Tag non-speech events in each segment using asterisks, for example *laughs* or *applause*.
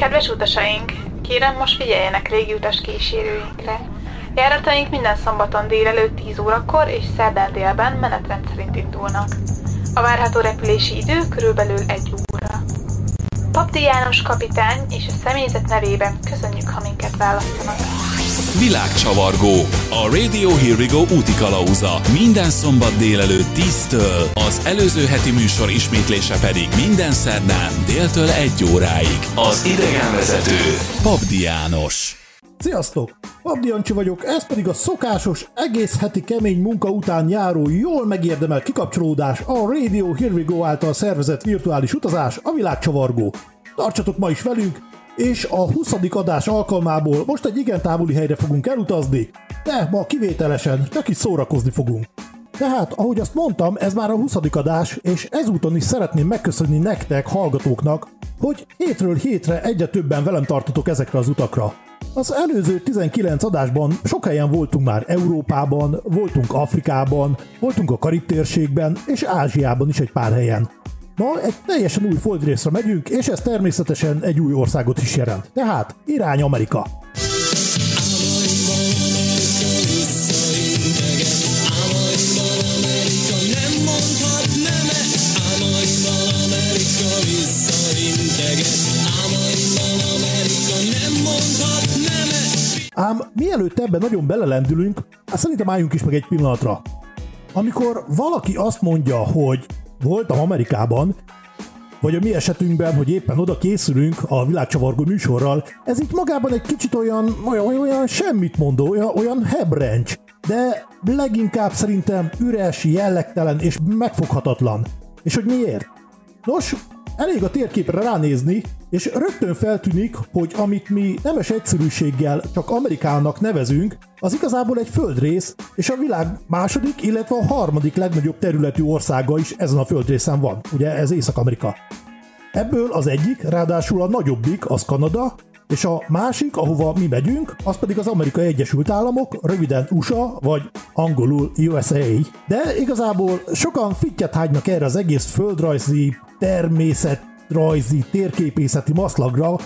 Kedves utasaink, kérem most figyeljenek légiutas kísérőinkre. Járataink minden szombaton délelőtt 10 órakor és szerdán délben menetrend szerint indulnak. A várható repülési idő körülbelül egy óra. Papdi János kapitány és a személyzet nevében köszönjük, ha minket választanak. Világcsavargó. A Radio Here We Go úti kalauza. Minden szombat délelőtt 10-től, az előző heti műsor ismétlése pedig minden szerdán déltől 1 óráig. Az idegenvezető Pabdi János. Sziasztok! Abdi Jancsi vagyok, ez pedig a szokásos, egész heti kemény munka után járó, jól megérdemelt kikapcsolódás, a Radio Here We Go által szervezett virtuális utazás, a világcsavargó. Tartsatok ma is velünk, és a 20. adás alkalmából most egy igen távoli helyre fogunk elutazni, de ma kivételesen csak is szórakozni fogunk. Tehát, ahogy azt mondtam, ez már a 20. adás, és ezúton is szeretném megköszönni nektek, hallgatóknak, hogy hétről hétre egyre többen velem tartotok ezekre az utakra. Az előző 19 adásban sok helyen voltunk már Európában, voltunk Afrikában, voltunk a Karib térségben és Ázsiában is egy pár helyen. Ma egy teljesen új földrészre megyünk, és ez természetesen egy új országot is jelent. Tehát irány Amerika. Ám mielőtt ebben nagyon belelendülünk, hát szerintem álljunk is meg egy pillanatra. Amikor valaki azt mondja, hogy voltam Amerikában, vagy a mi esetünkben, hogy éppen oda készülünk a világcsavargó műsorral, ez itt magában egy kicsit olyan, olyan, olyan, semmit mondó, olyan, olyan hebrencs, de leginkább szerintem üres, jellegtelen és megfoghatatlan. És hogy miért? Nos, elég a térképre ránézni, és rögtön feltűnik, hogy amit mi nemes egyszerűséggel csak Amerikának nevezünk, az igazából egy földrész, és a világ második, illetve a harmadik legnagyobb területű országa is ezen a földrészen van. Ugye ez Észak-Amerika. Ebből az egyik, ráadásul a nagyobbik, az Kanada, és a másik, ahova mi megyünk, az pedig az Amerikai Egyesült Államok, röviden USA, vagy angolul USA. De igazából sokan fittyet hágynak erre az egész földrajzi, természetrajzi, térképészeti maszlagra,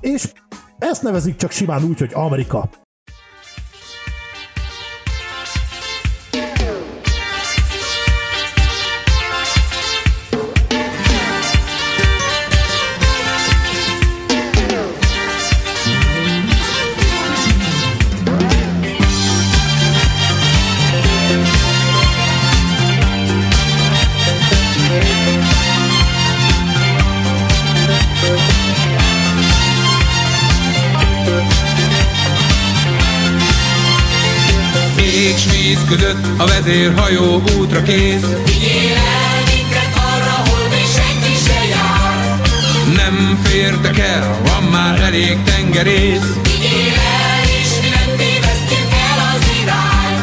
és ezt nevezik csak simán úgy, hogy Amerika. Vezérhajó útra kész. Vigyél el minket arra, hol még senki se jár. Nem fértek el, van már elég tengerész. Vigyél el, és mi nem tévesztjük el az irány.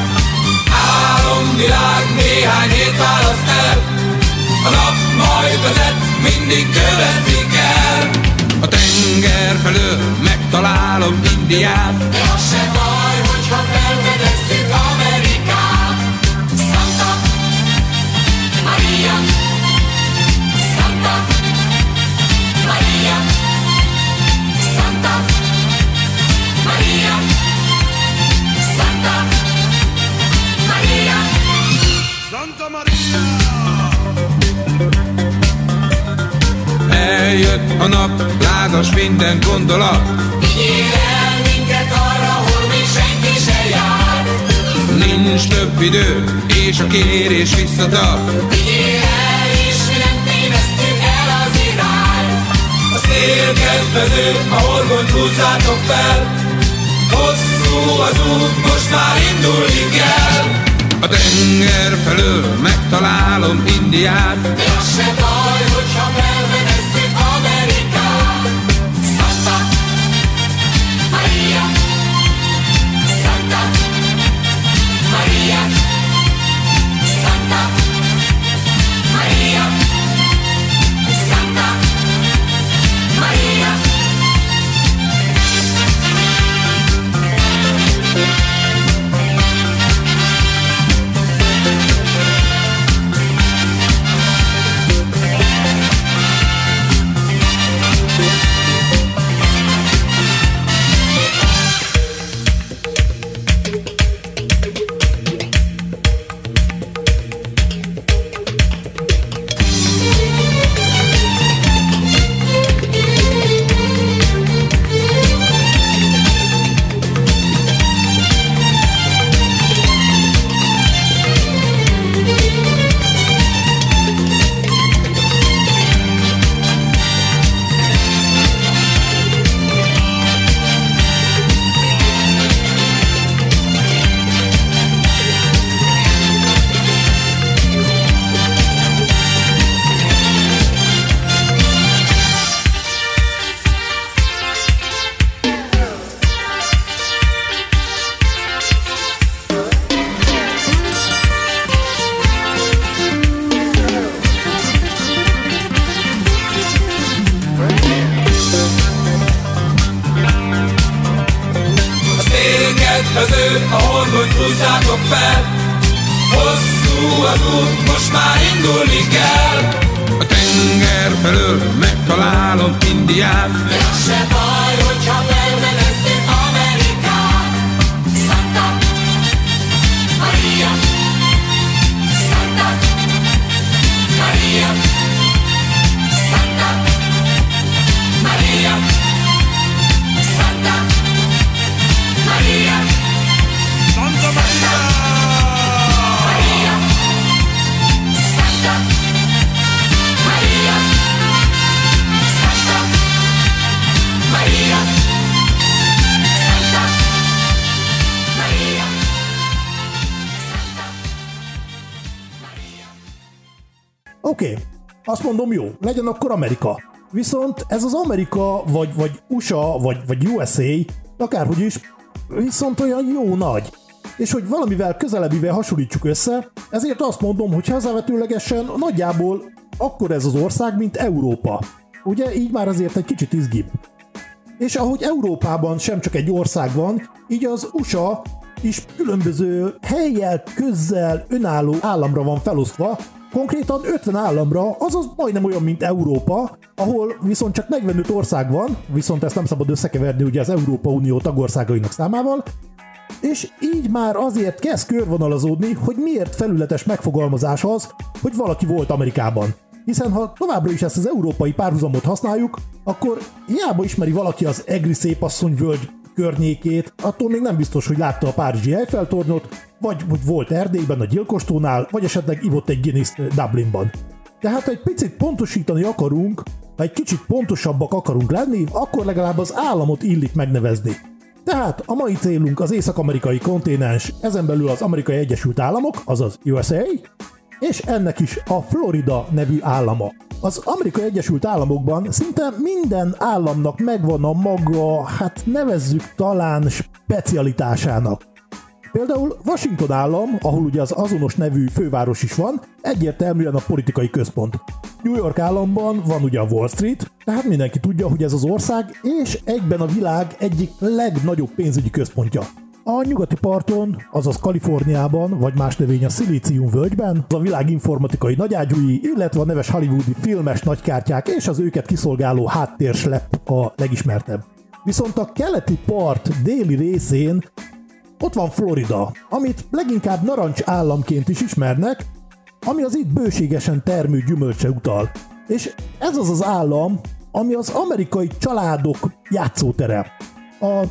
Álomvilág néhány hét választ el. A nap majd vezet, mindig követni kell. A tenger felől megtalálom Indiát. De az se baj, hogyha felfedezzük a nap, lázas minden gondolat. Vigyél el minket arra, hol még senki se jár. Nincs több idő, és a kérés visszatart. Vigyél el, és mi nem tévesztjük el az irány. A szél kedvező, a horgont húzzátok fel. Hosszú az út, most már indulni kell. A tenger felől megtalálom Indiát. De horgonyt húzzátok fel. Hosszú az út, most már indulni kell. A tenger felől megtalálom Indiát. De az se baj, hogyha felfedezzük Oké, okay. azt mondom jó, legyen akkor Amerika. Viszont ez az Amerika, vagy, vagy USA, vagy, vagy USA, akárhogy is, viszont olyan jó nagy. És hogy valamivel közelebbivel hasonlítsuk össze, ezért azt mondom, hogy hazavetőlegesen nagyjából akkor ez az ország, mint Európa. Ugye így már azért egy kicsit izgibb. És ahogy Európában sem csak egy ország van, így az USA is különböző helyjel, közzel, önálló államra van felosztva, konkrétan 50 államra, azaz majdnem olyan, mint Európa, ahol viszont csak 45 ország van, viszont ezt nem szabad összekeverni ugye az Európa Unió tagországainak számával, és így már azért kezd körvonalazódni, hogy miért felületes megfogalmazás az, hogy valaki volt Amerikában. Hiszen ha továbbra is ezt az európai párhuzamot használjuk, akkor hiába ismeri valaki az Egri szépasszony völgy környékét, attól még nem biztos, hogy látta a Párizsi Eiffel-tornyot, vagy hogy volt Erdélyben a gyilkostónál, vagy esetleg ivott egy Guinness Dublinban. Tehát ha egy picit pontosítani akarunk, ha egy kicsit pontosabbak akarunk lenni, akkor legalább az államot illik megnevezni. Tehát a mai célunk az észak-amerikai kontinens, ezen belül az Amerikai Egyesült Államok, azaz USA, és ennek is a Florida nevű állama. Az Amerikai Egyesült Államokban szinte minden államnak megvan a maga, hát nevezzük talán specialitásának. Például Washington állam, ahol ugye az azonos nevű főváros is van, egyértelműen a politikai központ. New York államban van ugye a Wall Street, tehát mindenki tudja, hogy ez az ország és egyben a világ egyik legnagyobb pénzügyi központja. A nyugati parton, azaz Kaliforniában, vagy más növény a Szilícium völgyben, az a világ informatikai nagyágyúi, illetve a neves hollywoodi filmes nagykártyák és az őket kiszolgáló háttérslep a legismertebb. Viszont a keleti part déli részén ott van Florida, amit leginkább narancs államként is ismernek, ami az itt bőségesen termő gyümölcse utal. És ez az az állam, ami az amerikai családok játszótere. A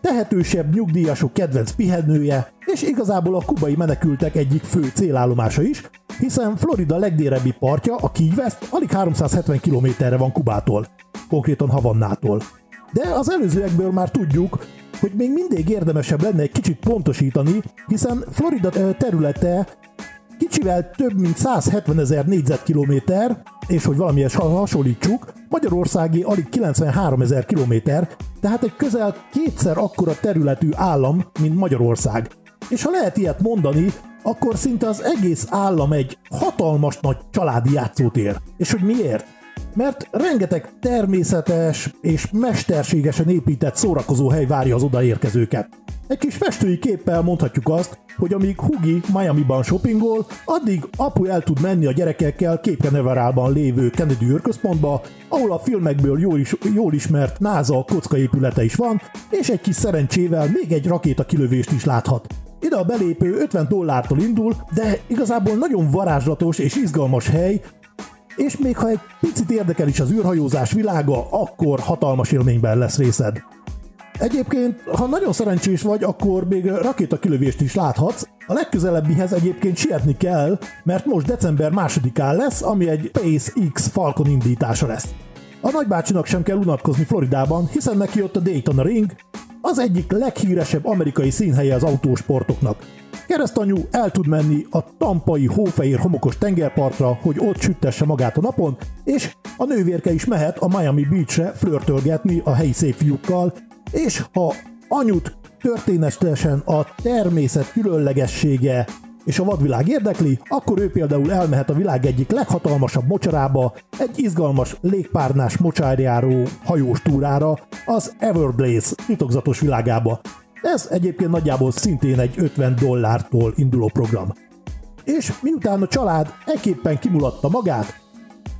tehetősebb nyugdíjasok kedvenc pihenője, és igazából a kubai menekültek egyik fő célállomása is, hiszen Florida legdélebbi partja, a Key West, alig 370 kilométerre van Kubától, konkrétan Havannától. De az előzőekből már tudjuk, hogy még mindig érdemesebb lenne egy kicsit pontosítani, hiszen Florida területe kicsivel több mint 170 ezer négyzetkilométer, és hogy valamihez ha- hasonlítsuk, Magyarországi alig 93 ezer kilométer, tehát egy közel kétszer akkora területű állam, mint Magyarország. És ha lehet ilyet mondani, akkor szinte az egész állam egy hatalmas nagy családi játszótér. És hogy miért? Mert rengeteg természetes és mesterségesen épített szórakozó hely várja az odaérkezőket. Egy kis festői képpel mondhatjuk azt, hogy amíg Hugi Miami-ban shoppingol, addig apu el tud menni a gyerekekkel Cape Canaveralban lévő Kennedy űrközpontba, ahol a filmekből jól, is, jól ismert NASA kockaépülete is van, és egy kis szerencsével még egy rakéta kilövést is láthat. Ide a belépő 50 dollártól indul, de igazából nagyon varázslatos és izgalmas hely, és még ha egy picit érdekel is az űrhajózás világa, akkor hatalmas élményben lesz részed. Egyébként, ha nagyon szerencsés vagy, akkor még rakétakilövést is láthatsz. A legközelebbihez egyébként sietni kell, mert most december másodikán lesz, ami egy SpaceX Falcon indítása lesz. A nagybácsinak sem kell unatkozni Floridában, hiszen neki ott a Daytona Ring, az egyik leghíresebb amerikai színhelye az autósportoknak. Keresztanyú el tud menni a tampai hófehér homokos tengerpartra, hogy ott süttesse magát a napon, és a nővérke is mehet a Miami Beachre flörtölgetni a helyi szép fiúkkal, és ha anyut történetesen a természet különlegessége és a vadvilág érdekli, akkor ő például elmehet a világ egyik leghatalmasabb mocsarába, egy izgalmas légpárnás mocsárjáró hajós túrára, az Everglades titokzatos világába. Ez egyébként nagyjából szintén egy 50 dollártól induló program. És miután a család ekképpen kimulatta magát,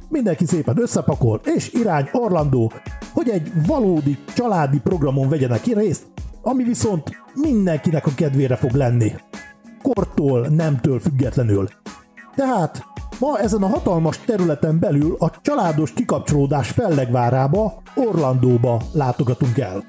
mindenki szépen összepakol, és irány Orlandó, hogy egy valódi családi programon vegyenek részt, ami viszont mindenkinek a kedvére fog lenni. Kortól, nemtől függetlenül. Tehát ma ezen a hatalmas területen belül a családos kikapcsolódás fellegvárába, Orlandóba látogatunk el.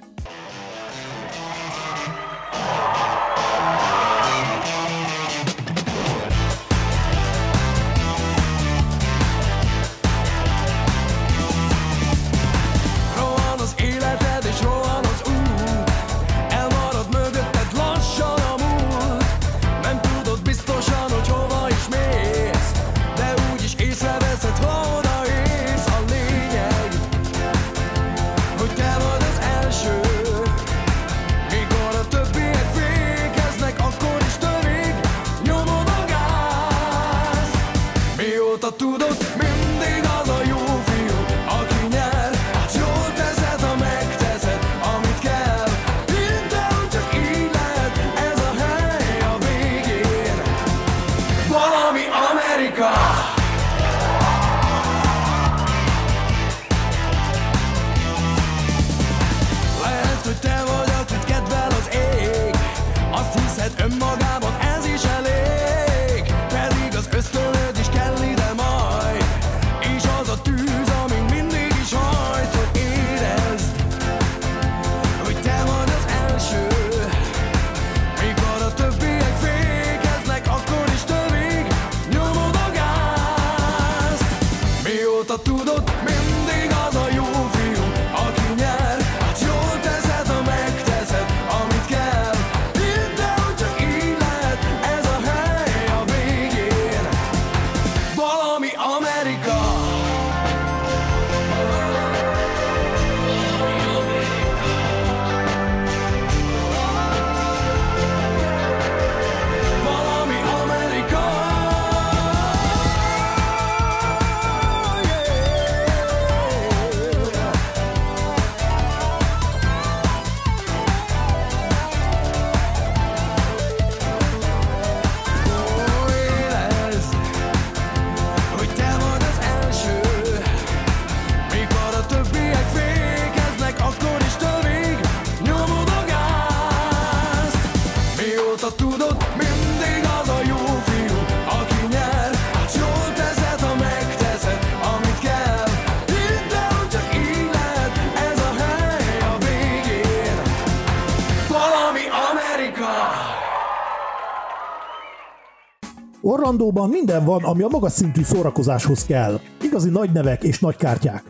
Orlandóban minden van, ami a magas szintű szórakozáshoz kell. Igazi nagy nevek és nagy kártyák.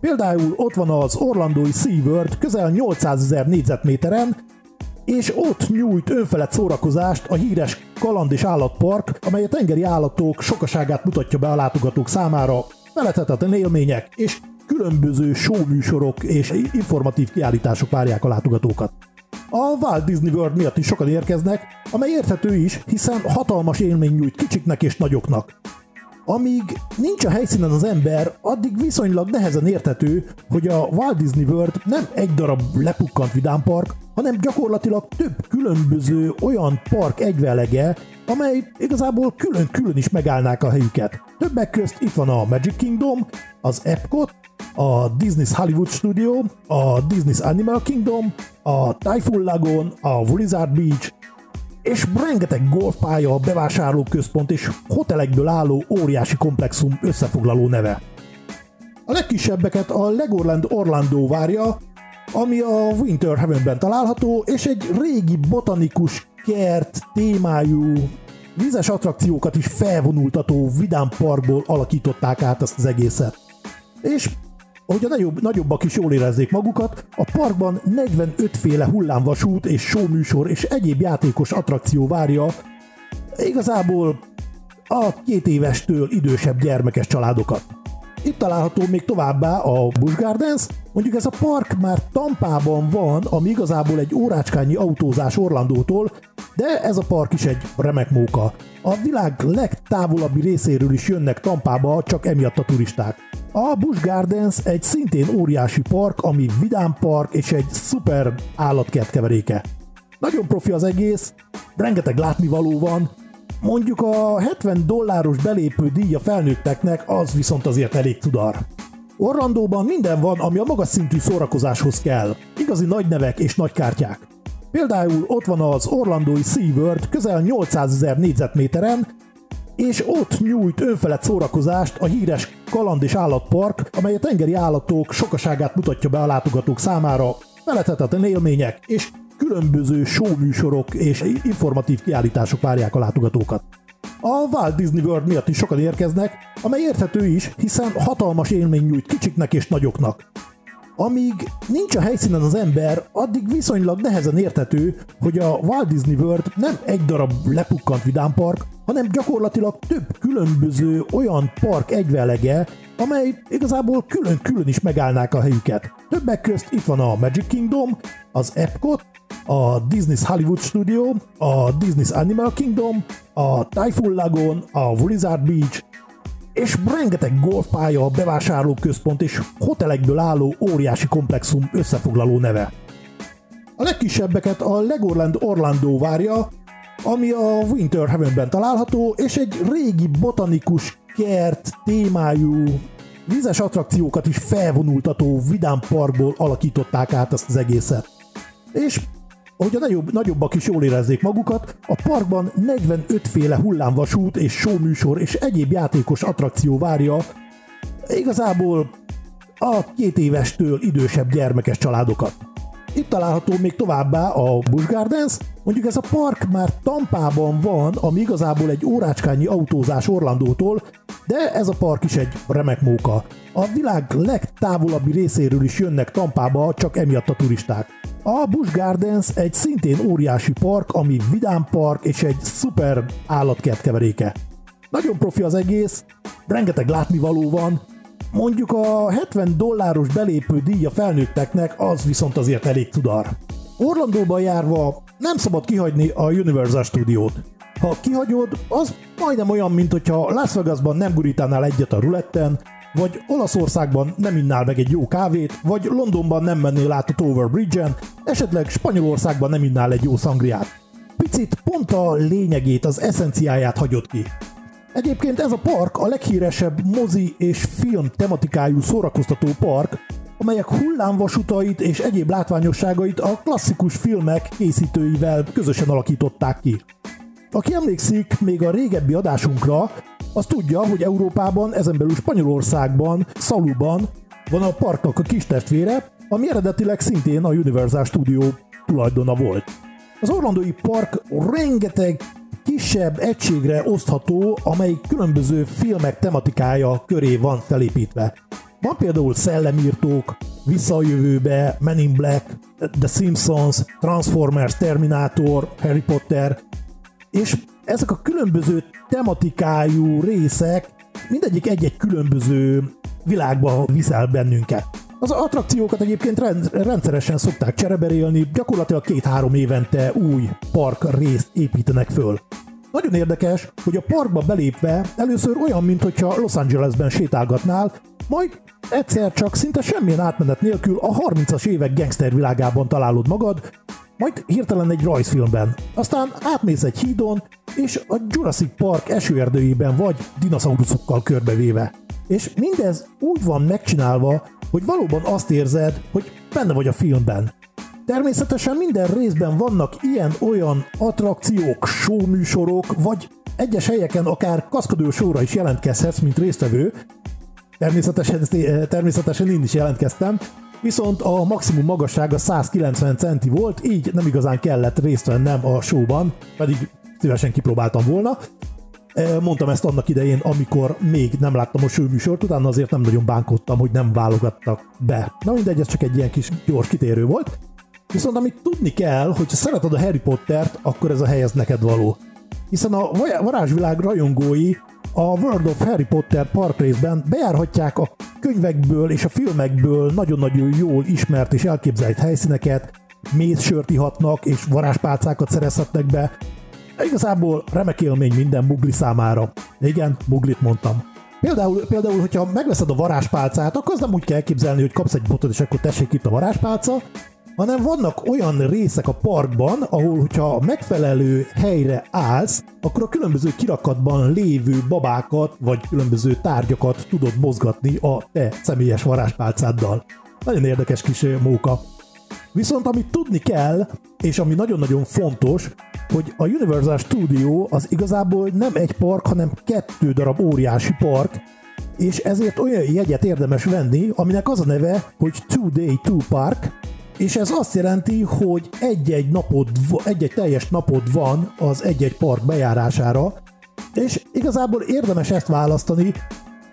Például ott van az Orlandói SeaWorld közel 800 ezer négyzetméteren, és ott nyújt önfelett szórakozást a híres kaland és állatpark, amely a tengeri állatok sokaságát mutatja be a látogatók számára, felethetetlen élmények és különböző showműsorok és informatív kiállítások várják a látogatókat. A Walt Disney World miatt is sokan érkeznek, amely érthető is, hiszen hatalmas élmény nyújt kicsiknek és nagyoknak. Amíg nincs a helyszínen az ember, addig viszonylag nehezen érthető, hogy a Walt Disney World nem egy darab lepukkant vidámpark, hanem gyakorlatilag több különböző olyan park egyvelege, amely igazából külön-külön is megállnák a helyüket. Többek közt itt van a Magic Kingdom, az Epcot, a Disney's Hollywood Studio, a Disney's Animal Kingdom, a Typhoon Lagoon, a Blizzard Beach, és rengeteg golfpálya, bevásárlóközpont és hotelekből álló óriási komplexum összefoglaló neve. A legkisebbeket a Legoland Orlando várja, ami a Winter Heavenben található, és egy régi botanikus kert témájú vízes attrakciókat is felvonultató vidám parkból alakították át ezt az egészet. És hogy a nagyobb, nagyobbak is jól érezzék magukat, a parkban 45 féle hullámvasút és showműsor és egyéb játékos attrakció várja igazából a két évestől idősebb gyermekes családokat. Itt található még továbbá a Busch Gardens, mondjuk ez a park már Tampában van, ami igazából egy órácskányi autózás Orlandótól, de ez a park is egy remek móka. A világ legtávolabbi részéről is jönnek Tampába csak emiatt a turisták. A Busch Gardens egy szintén óriási park, ami vidám park és egy szuper állatkert keveréke. Nagyon profi az egész, rengeteg látnivaló van, mondjuk a 70 dolláros belépő díja felnőtteknek az viszont azért elég tudar. Orlandóban minden van, ami a magas szintű szórakozáshoz kell. Igazi nagy nevek és nagy kártyák. Például ott van az orlandói SeaWorld közel 800 ezer négyzetméteren, és ott nyújt önfelett szórakozást a híres kaland és állatpark, amely a tengeri állatok sokaságát mutatja be a látogatók számára, felethetetlen élmények és különböző showműsorok és informatív kiállítások várják a látogatókat. A Walt Disney World miatt is sokan érkeznek, amely érthető is, hiszen hatalmas élmény nyújt kicsiknek és nagyoknak. Amíg nincs a helyszínen az ember, addig viszonylag nehezen érthető, hogy a Walt Disney World nem egy darab lepukkant vidámpark, hanem gyakorlatilag több különböző olyan park egyvelege, amely igazából külön-külön is megállnák a helyüket. Többek közt itt van a Magic Kingdom, az Epcot, a Disney's Hollywood Studio, a Disney's Animal Kingdom, a Typhoon Lagoon, a Blizzard Beach, és rengeteg golfpálya, bevásárlóközpont és hotelekből álló óriási komplexum összefoglaló neve. A legkisebbeket a Legoland Orlando várja, ami a Winter Heavenben található, és egy régi botanikus kert témájú vízes attrakciókat is felvonultató vidám parkból alakították át ezt az egészet. És hogy a nagyobb, nagyobbak is jól érezzék magukat, a parkban 45 féle hullámvasút és showműsor és egyéb játékos attrakció várja igazából a két évestől idősebb gyermekes családokat. Itt található még továbbá a Busch Gardens, mondjuk ez a park már Tampában van, ami igazából egy órácskányi autózás Orlandótól, de ez a park is egy remek móka. A világ legtávolabbi részéről is jönnek Tampába csak emiatt a turisták. A Busch Gardens egy szintén óriási park, ami vidám park és egy szuper állatkert keveréke. Nagyon profi az egész, rengeteg látnivaló van, mondjuk a 70 dolláros belépő díja felnőtteknek az viszont azért elég tudar. Orlandóban járva nem szabad kihagyni a Universal Studiót. Ha kihagyod, az majdnem olyan, mint hogyha Las Vegasban nem gurítánál egyet a ruletten, vagy Olaszországban nem innál meg egy jó kávét, vagy Londonban nem mennél át a Tower Bridge-en, esetleg Spanyolországban nem innál egy jó szangriát. Picit pont a lényegét, az eszenciáját hagyott ki. Egyébként ez a park a leghíresebb mozi és film tematikájú szórakoztató park, amelyek hullámvasutait és egyéb látványosságait a klasszikus filmek készítőivel közösen alakították ki. Aki emlékszik még a régebbi adásunkra, az tudja, hogy Európában, ezen belül Spanyolországban, Szaluban van a parknak a kis testvére, ami eredetileg szintén a Universal Studio tulajdona volt. Az Orlandói Park rengeteg kisebb egységre osztható, amely különböző filmek tematikája köré van felépítve. Van például Szellemírtók, Vissza a jövőbe, Men in Black, The Simpsons, Transformers, Terminator, Harry Potter, és ezek a különböző tematikájú részek mindegyik egy-egy különböző világba viszel bennünket. Az attrakciókat egyébként rendszeresen szokták csereberélni, gyakorlatilag két-három évente új park részt építenek föl. Nagyon érdekes, hogy a parkba belépve először olyan, mintha Los Angelesben sétálgatnál, majd egyszer csak szinte semmilyen átmenet nélkül a 30-as évek gangster világában találod magad, majd hirtelen egy rajzfilmben. Aztán átmész egy hídon, és a Jurassic Park esőerdőjében vagy dinoszauruszokkal körbevéve. És mindez úgy van megcsinálva, hogy valóban azt érzed, hogy benne vagy a filmben. Természetesen minden részben vannak ilyen-olyan attrakciók, showműsorok, vagy egyes helyeken akár kaszkadő sóra is jelentkezhetsz, mint résztvevő. Természetesen, természetesen én is jelentkeztem, viszont a maximum magassága 190 centi volt, így nem igazán kellett részt vennem a showban, pedig szívesen kipróbáltam volna. Mondtam ezt annak idején, amikor még nem láttam a sőműsort, utána azért nem nagyon bánkodtam, hogy nem válogattak be. Na mindegy, ez csak egy ilyen kis gyors kitérő volt. Viszont amit tudni kell, hogy ha szereted a Harry Pottert, akkor ez a hely ez neked való. Hiszen a varázsvilág rajongói a World of Harry Potter park részben bejárhatják a könyvekből és a filmekből nagyon-nagyon jól ismert és elképzelt helyszíneket, mézsört ihatnak és varázspálcákat szerezhetnek be. Igazából remek élmény minden mugli számára. Igen, muglit mondtam. Például, például, hogyha megveszed a varázspálcát, akkor az nem úgy kell elképzelni, hogy kapsz egy botot, és akkor tessék itt a varázspálca, hanem vannak olyan részek a parkban, ahol, hogyha megfelelő helyre állsz, akkor a különböző kirakatban lévő babákat, vagy különböző tárgyakat tudod mozgatni a te személyes varázspálcáddal. Nagyon érdekes kis ö, móka. Viszont amit tudni kell, és ami nagyon-nagyon fontos, hogy a Universal Studio az igazából nem egy park, hanem kettő darab óriási park, és ezért olyan jegyet érdemes venni, aminek az a neve, hogy Two Day Two Park, és ez azt jelenti, hogy egy-egy napod, egy-egy teljes napod van az egy-egy park bejárására, és igazából érdemes ezt választani,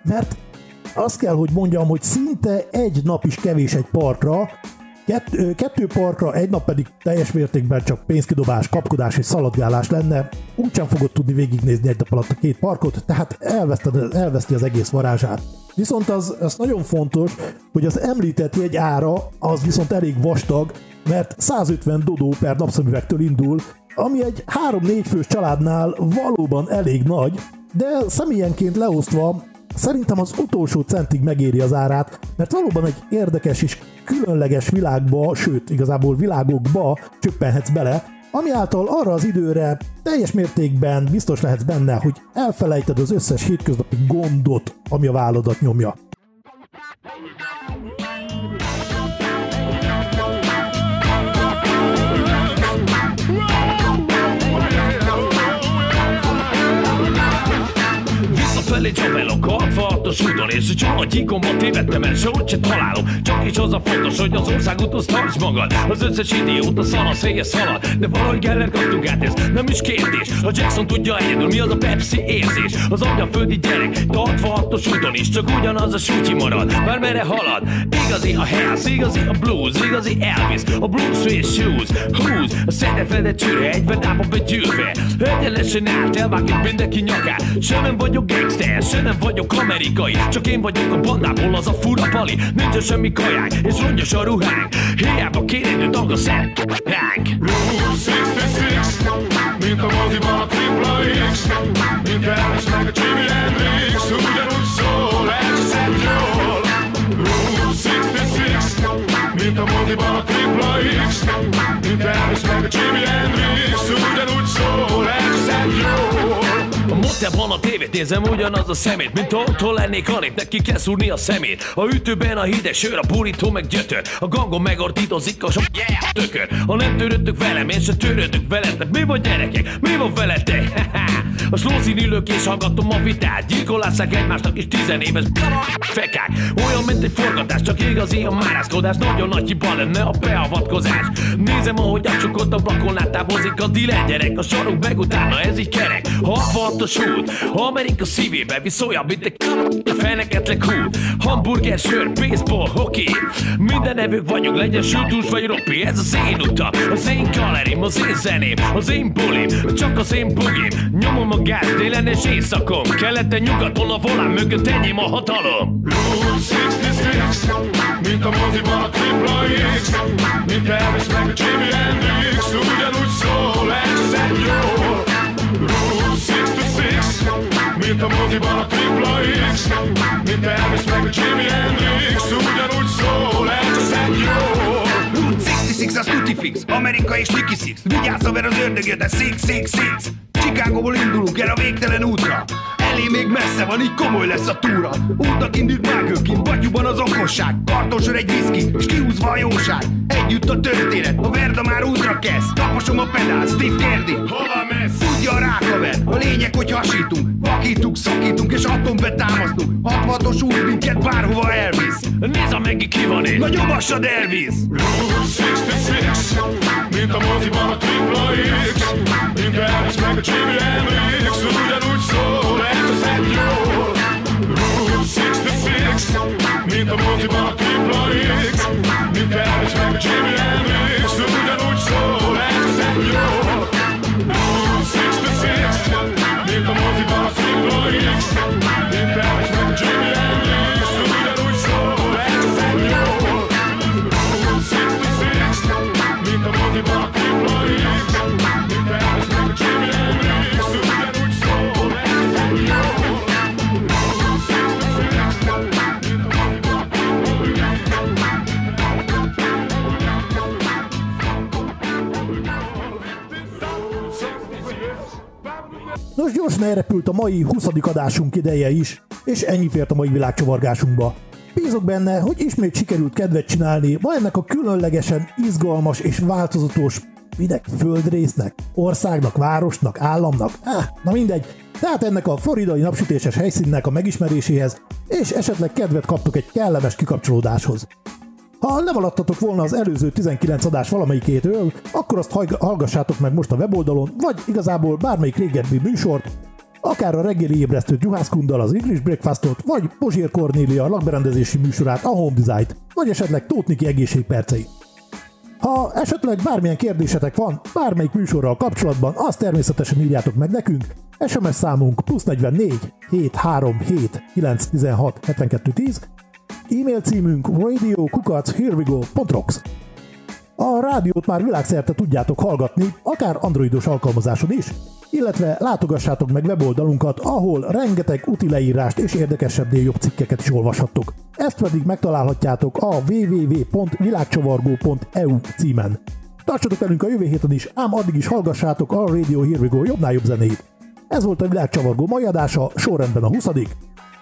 mert azt kell, hogy mondjam, hogy szinte egy nap is kevés egy parkra, kettő, kettő parkra, egy nap pedig teljes mértékben csak pénzkidobás, kapkodás és szaladgálás lenne, úgysem fogod tudni végignézni egy nap alatt a két parkot, tehát elveszted, elveszti az egész varázsát. Viszont az, az nagyon fontos, hogy az említett jegy ára az viszont elég vastag, mert 150 dodó per napszemüvegtől indul, ami egy 3-4 fős családnál valóban elég nagy, de személyenként leosztva szerintem az utolsó centig megéri az árát, mert valóban egy érdekes és különleges világba, sőt, igazából világokba csöppenhetsz bele, ami által arra az időre teljes mértékben biztos lehetsz benne, hogy elfelejted az összes hétköznapi gondot, ami a válladat nyomja. Visszafelé csavelok, alfahatos úton És csak a gyíkomba tévedtem el, se találom. Csak is az a fontos, hogy az országúthoz tarts magad. Az összes idióta szana széje szalad. De valahogy Geller kaptunk át, ez nem is kérdés A Jackson tudja egyedül, mi az a Pepsi érzés. Az földi gyerek, tartva hatos úton is Csak ugyanaz a sútyi marad, már merre halad? Igazi a house, igazi a blues Igazi Elvis, a blues sweet shoes Húz, a szedefedett csőre Egybe dába begyűrve. Egyenlesen állt, elvágjuk mindenki nyakát. Se nem vagyok gangster, se nem vagyok amerikai Csak én vagyok a bandából az a fura pali. Nincs semmi kajánk, és rongyos a ruhánk. Hiába kérédő tag a szent ránk. Route 66 Mint a moziban a tripla X Mint Elvis A motelban a tévét nézem ugyanaz a szemét Mint otthon lennék alig, neki kell szúrni a szemét. A ütőben a hideg sör, a burító meg gyötör. A gangon megordítozik a sok yeah, tökör. Ha nem törődtök velem, én se törődök veletek Mi van gyerekek, mi van veletek? *laughs* a slószín ülök és hallgatom a vitát. Gyilkolásszák egymásnak is tizenéves fekák. Olyan, mint egy forgatás, csak igazi a márászkodás Nagyon nagy hiba lenne a beavatkozás. Nézem, ahogy a csukott ablakon átávozik a dealer gyerek. A sarok meg utána, ez így kerek. 66-os út, Amerika szívébe visz olyan, mint egy feneketlen kút Hamburger, sör, baseball, hockey. Minden nevük vagyunk, legyen sütús vagy ropi. Ez az én utam, az én galerim, az én zeném Az én bulim, csak az én bugim Nyomom a gáz délen és éjszakon Keleten, nyugaton, a volán mögött enyém a hatalom. Route 66 Mint a moziban a tripla X Mint Elvis meg a Jimi Hendrix 66 Mint a moziban a tripla X. Mint Elvis meg a Jimi Hendrix Ugyanúgy szól, elcseszed jól Route 66 az tuti fix, Amerika és Nicky Six. Vigyázz, mert az ördög jött, de 666 Chicagóból indulunk el a végtelen útra. Elé még messze van, így komoly lesz a túra. Útnak indult mágőként, batyuban az okosság. Kartosor egy viszki, és kihúzva a jóság Együtt a történet, a Verda már útra kezd. Taposom a pedál, Steve kérdi Hova mész? Tudja a rákaver, a lényeg, hogy hasítunk. Vakítunk, szakítunk és atombe támasztunk. 66-os út minket bárhova elvisz. Nézd a megi ki van én Na nyomassad Elvis! Route 66 Mint a moziban a tripla X. Mint Elvis meg a Jimi Hendrix. Ugyanúgy szól, elcseszed jól Route 66 Mint a moziban a tripla Elvis elrepült a mai 20. adásunk ideje is, és ennyi fért a mai világcsavargásunkba. Bízok benne, hogy ismét sikerült kedvet csinálni ma ennek a különlegesen izgalmas és változatos minek földrésznek, országnak, városnak, államnak, ah, na mindegy, tehát ennek a floridai napsütéses helyszínnek a megismeréséhez, és esetleg kedvet kaptok egy kellemes kikapcsolódáshoz. Ha lemaradtatok volna az előző 19 adás valamelyikétől, akkor azt hallgassátok meg most a weboldalon, vagy igazából bármelyik régebbi műsort, akár a reggeli ébresztő Juhászkundal az English Breakfastot, vagy Pozsér Kornélia a lakberendezési műsorát, a Home Design-t, vagy esetleg Tótniki egészségperceit. Ha esetleg bármilyen kérdésetek van bármelyik műsorral kapcsolatban, azt természetesen írjátok meg nekünk. SMS számunk plusz 44 737 916 72 10, e-mail címünk radiokukachherewego.rocks. A rádiót már világszerte tudjátok hallgatni, akár androidos alkalmazáson is, illetve látogassátok meg weboldalunkat, ahol rengeteg úti leírást és érdekesebbnél jobb cikkeket is olvashattok. Ezt pedig megtalálhatjátok a www.világcsavargó.eu címen. Tartsatok velünk a jövő héten is, ám addig is hallgassátok a Radio Here We Go jobbnál jobb zenét. Ez volt a Világcsavargó mai adása, sorrendben a 20.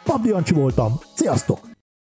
Pabdi Jancsi voltam, sziasztok!